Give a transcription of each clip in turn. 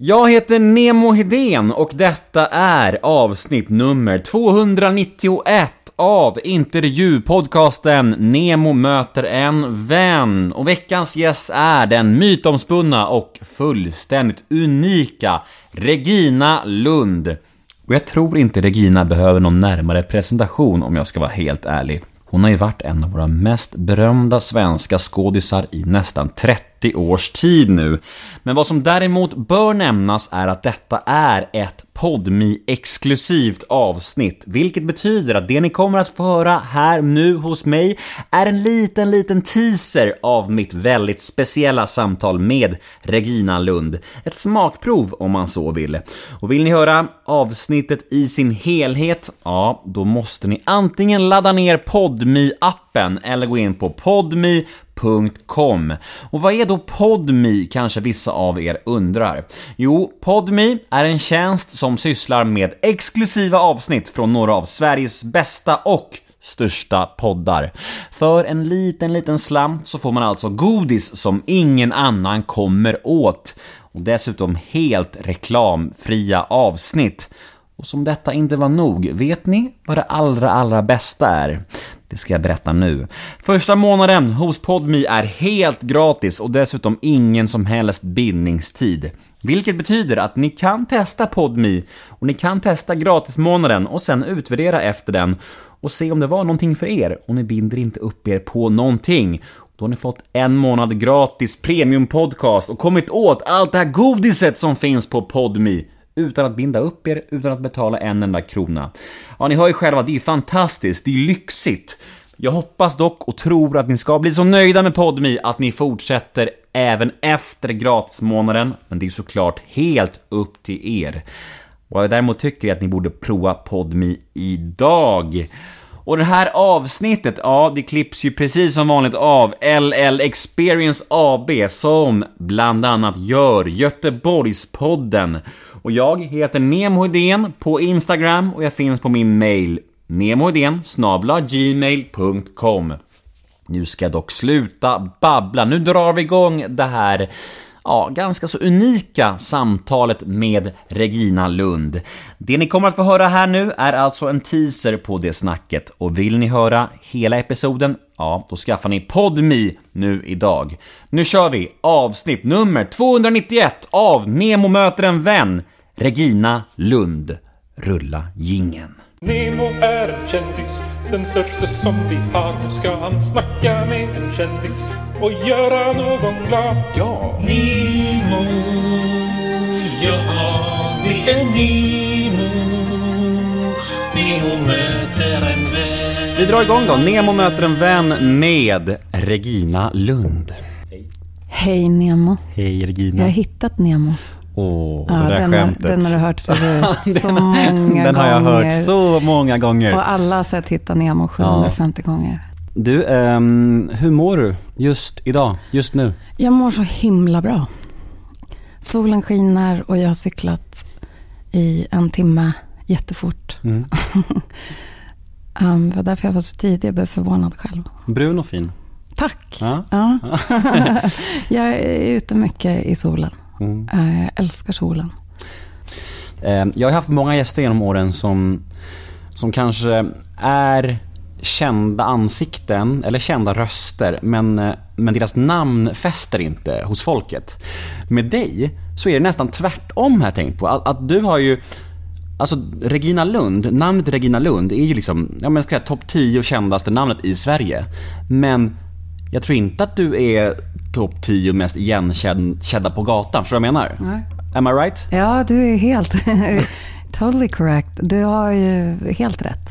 Jag heter Nemo Hedén och detta är avsnitt nummer 291 av intervjupodcasten Nemo möter en vän. Och veckans gäst är den mytomspunna och fullständigt unika Regina Lund. Och jag tror inte Regina behöver någon närmare presentation om jag ska vara helt ärlig. Hon har ju varit en av våra mest berömda svenska skådisar i nästan 30 30 års tid nu. Men vad som däremot bör nämnas är att detta är ett podmi exklusivt avsnitt, vilket betyder att det ni kommer att få höra här nu hos mig är en liten, liten teaser av mitt väldigt speciella samtal med Regina Lund. Ett smakprov om man så vill. Och vill ni höra avsnittet i sin helhet, ja, då måste ni antingen ladda ner podmi appen eller gå in på podmi podmi.com. Och vad är då Podmi, kanske vissa av er undrar? Jo, Podmi är en tjänst som sysslar med exklusiva avsnitt från några av Sveriges bästa och största poddar. För en liten, liten slant så får man alltså godis som ingen annan kommer åt. Och dessutom helt reklamfria avsnitt. Och som detta inte var nog, vet ni vad det allra, allra bästa är? Det ska jag berätta nu. Första månaden hos Podmi är helt gratis och dessutom ingen som helst bindningstid. Vilket betyder att ni kan testa Podmi och ni kan testa gratismånaden och sen utvärdera efter den och se om det var någonting för er och ni binder inte upp er på någonting. Då har ni fått en månad gratis premiumpodcast och kommit åt allt det här godiset som finns på Podmi utan att binda upp er, utan att betala en enda krona. Ja, ni hör ju själva, det är ju fantastiskt, det är ju lyxigt. Jag hoppas dock och tror att ni ska bli så nöjda med Podmi att ni fortsätter även efter gratismånaden, men det är såklart helt upp till er. Vad jag däremot tycker är att ni borde prova Podmi idag. Och det här avsnittet, ja, det klipps ju precis som vanligt av LL Experience AB som bland annat gör Göteborgspodden. Och jag heter Nemo Hedén på Instagram och jag finns på min mail nemohedén gmail.com Nu ska jag dock sluta babbla, nu drar vi igång det här ja, ganska så unika samtalet med Regina Lund. Det ni kommer att få höra här nu är alltså en teaser på det snacket och vill ni höra hela episoden, ja, då skaffar ni PodMe nu idag. Nu kör vi avsnitt nummer 291 av Nemo möter en vän, Regina Lund. Rulla gingen. Nemo är en kändis, den största som vi har. Nu ska han snacka med en kändis och göra någon glad. Ja! Nemo, ja det är Nemo. Nemo möter en vän. Vi drar igång då. Nemo möter en vän med Regina Lund. Hej Nemo. Hej Regina. Jag har hittat Nemo. Åh, Ja, det där den, har, skämtet. den har du hört förut. så många Den har jag gånger. hört så många gånger. Och alla har sett Hitta Nemo 750 gånger. Du, ehm, hur mår du just idag, just nu? Jag mår så himla bra. Solen skiner och jag har cyklat i en timme jättefort. Mm. um, det var därför jag var så tidig. Jag blev förvånad själv. Brun och fin. Tack. Ja. Ja. jag är ute mycket i solen. Mm. Eh, Jag älskar solen. Ehm, Jag har haft många gäster genom åren som, som kanske är kända ansikten, eller kända röster, men, eh, men deras namn fäster inte hos folket. Med dig så är det nästan tvärtom jag tänkt på. Att, att du har ju Alltså Regina Lund, namnet Regina Lund är ju liksom, ja men jag ska säga topp 10 kändaste namnet i Sverige. Men jag tror inte att du är topp 10 mest igenkända på gatan, förstår du vad jag menar? Nej. Am I right? Ja, du är helt... totally correct. Du har ju helt rätt.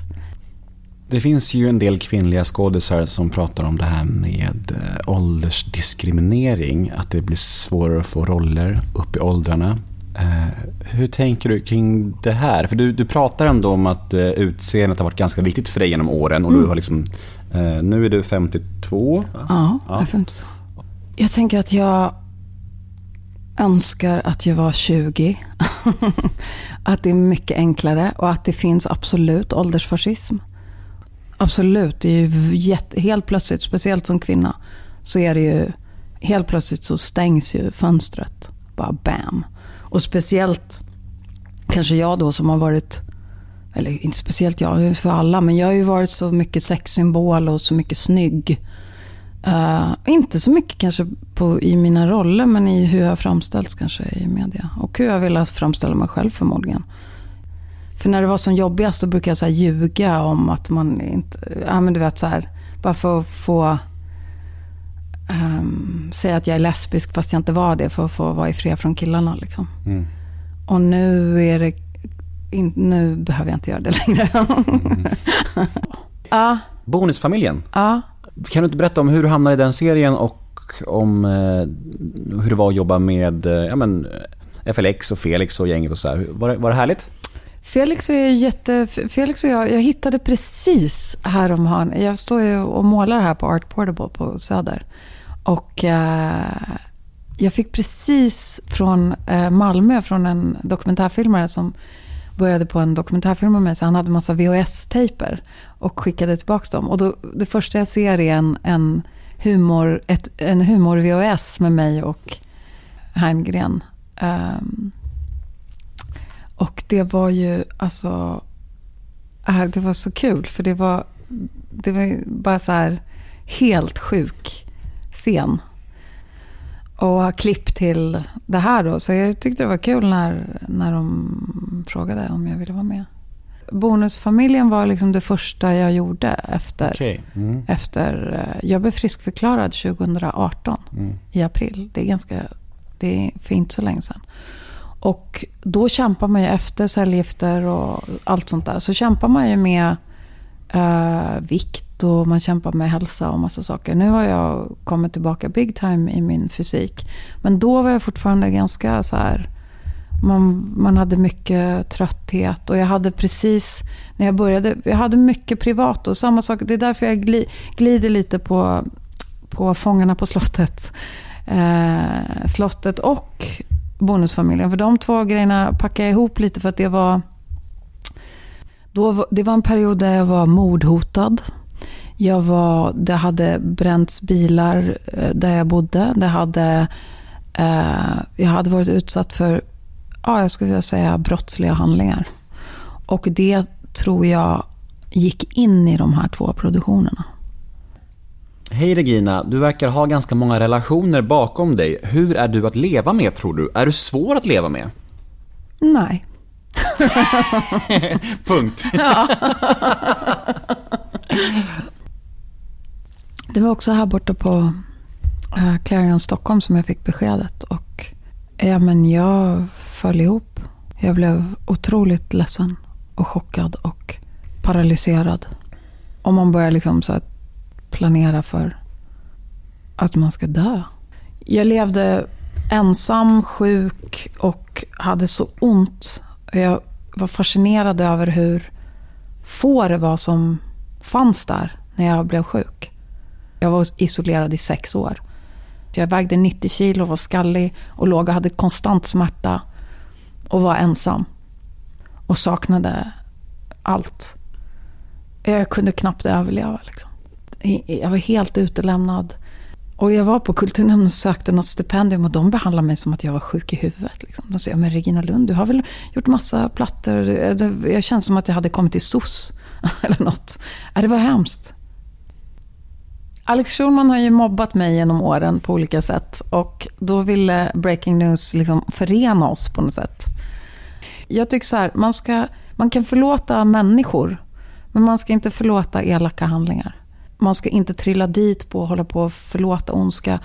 Det finns ju en del kvinnliga skådisar som pratar om det här med eh, åldersdiskriminering, att det blir svårare att få roller upp i åldrarna. Eh, hur tänker du kring det här? För du, du pratar ändå om att eh, utseendet har varit ganska viktigt för dig genom åren och du har liksom, eh, nu är du 52. va? Ja, Ja. jag är 52. Jag tänker att jag önskar att jag var 20. att det är mycket enklare och att det finns absolut åldersfascism. Absolut, det är ju jätte, helt plötsligt, speciellt som kvinna, så är det ju helt plötsligt så stängs ju fönstret. Bara bam. Och speciellt kanske jag då som har varit, eller inte speciellt jag, för alla, men jag har ju varit så mycket sexsymbol och så mycket snygg. Uh, inte så mycket kanske på, i mina roller, men i hur jag framställts kanske i media. Och hur jag vill framställa mig själv förmodligen. För när det var som jobbigast då brukade jag så här ljuga om att man inte, ja men du vet så här, bara för att få um, säga att jag är lesbisk fast jag inte var det för att få vara i fred från killarna. Liksom. Mm. Och nu är det, in, nu behöver jag inte göra det längre. Mm. ja, Bonusfamiljen. ja. Kan du inte berätta om hur du hamnade i den serien och om eh, hur det var att jobba med eh, ja, men, FLX och Felix och gänget och så här. Var, var det härligt? Felix är jätte... Felix och jag, jag hittade precis här om hörn. Jag står ju och målar här på Art Portable på Söder. Och eh, jag fick precis från eh, Malmö, från en dokumentärfilmare som började på en dokumentärfilm med mig, så han hade massa VHS-tejper och skickade tillbaka dem. Och då, det första jag ser är en, en humor, ett, en humor-VHS med mig och Herngren. Um, och det var ju alltså... Äh, det var så kul för det var, det var bara så här helt sjuk scen. Och ha klipp till det här då. Så jag tyckte det var kul när, när de frågade om jag ville vara med. Bonusfamiljen var liksom det första jag gjorde efter, Okej. Mm. efter eh, jag blev friskförklarad 2018 Mm. i april. Det är ganska, det är för inte så länge sedan. Och då kämpar man ju efter cellgifter och allt sånt där. Så kämpar man ju med uh, vikt och man kämpar med hälsa och massa saker. Nu har jag kommit tillbaka big time i min fysik. Men då var jag fortfarande ganska så här... Man, man hade mycket trötthet och jag hade precis när jag började, jag hade mycket privat och samma sak. Det är därför jag gli, glider lite på, på Fångarna på slottet. Eh, slottet och Bonusfamiljen. För de två grejerna packade jag ihop lite för att det var... Då, det var en period där jag var mordhotad. Jag var, det hade bränts bilar eh, där jag bodde. Det hade, eh, jag hade varit utsatt för, ja, jag skulle vilja säga brottsliga handlingar. Och det tror jag gick in i de här två produktionerna. Hej Regina, du verkar ha ganska många relationer bakom dig. Hur är du att leva med tror du? Är du svår att leva med? Nej. Punkt. Det var också här borta på eh, Clarion Stockholm som jag fick beskedet. Och ja, men jag föll ihop. Jag blev otroligt ledsen och chockad och paralyserad. Och man börjar liksom så planera för att man ska dö. Jag levde ensam, sjuk och hade så ont. Jag var fascinerad över hur få det var som fanns där när jag blev sjuk. Jag var isolerad i sex år. Jag vägde 90 kilo, var skallig och låg och hade konstant smärta och var ensam. Och saknade allt. Jag kunde knappt överleva. Liksom. Jag var helt utelämnad. Och jag var på Kulturnämnden och sökte något stipendium och de behandlade mig som att jag var sjuk i huvudet. Liksom. De sa, men Regina Lund, du har väl gjort massa plattor? Jag kände som att jag hade kommit till SOS eller något. Ja, Det var hemskt. Alex Schulman har ju mobbat mig genom åren på olika sätt och då ville Breaking News liksom förena oss på något sätt. Jag tycker så här, man, ska, man kan förlåta människor, men man ska inte förlåta elaka handlingar. Man ska inte trilla dit på att hålla på och förlåta ondska.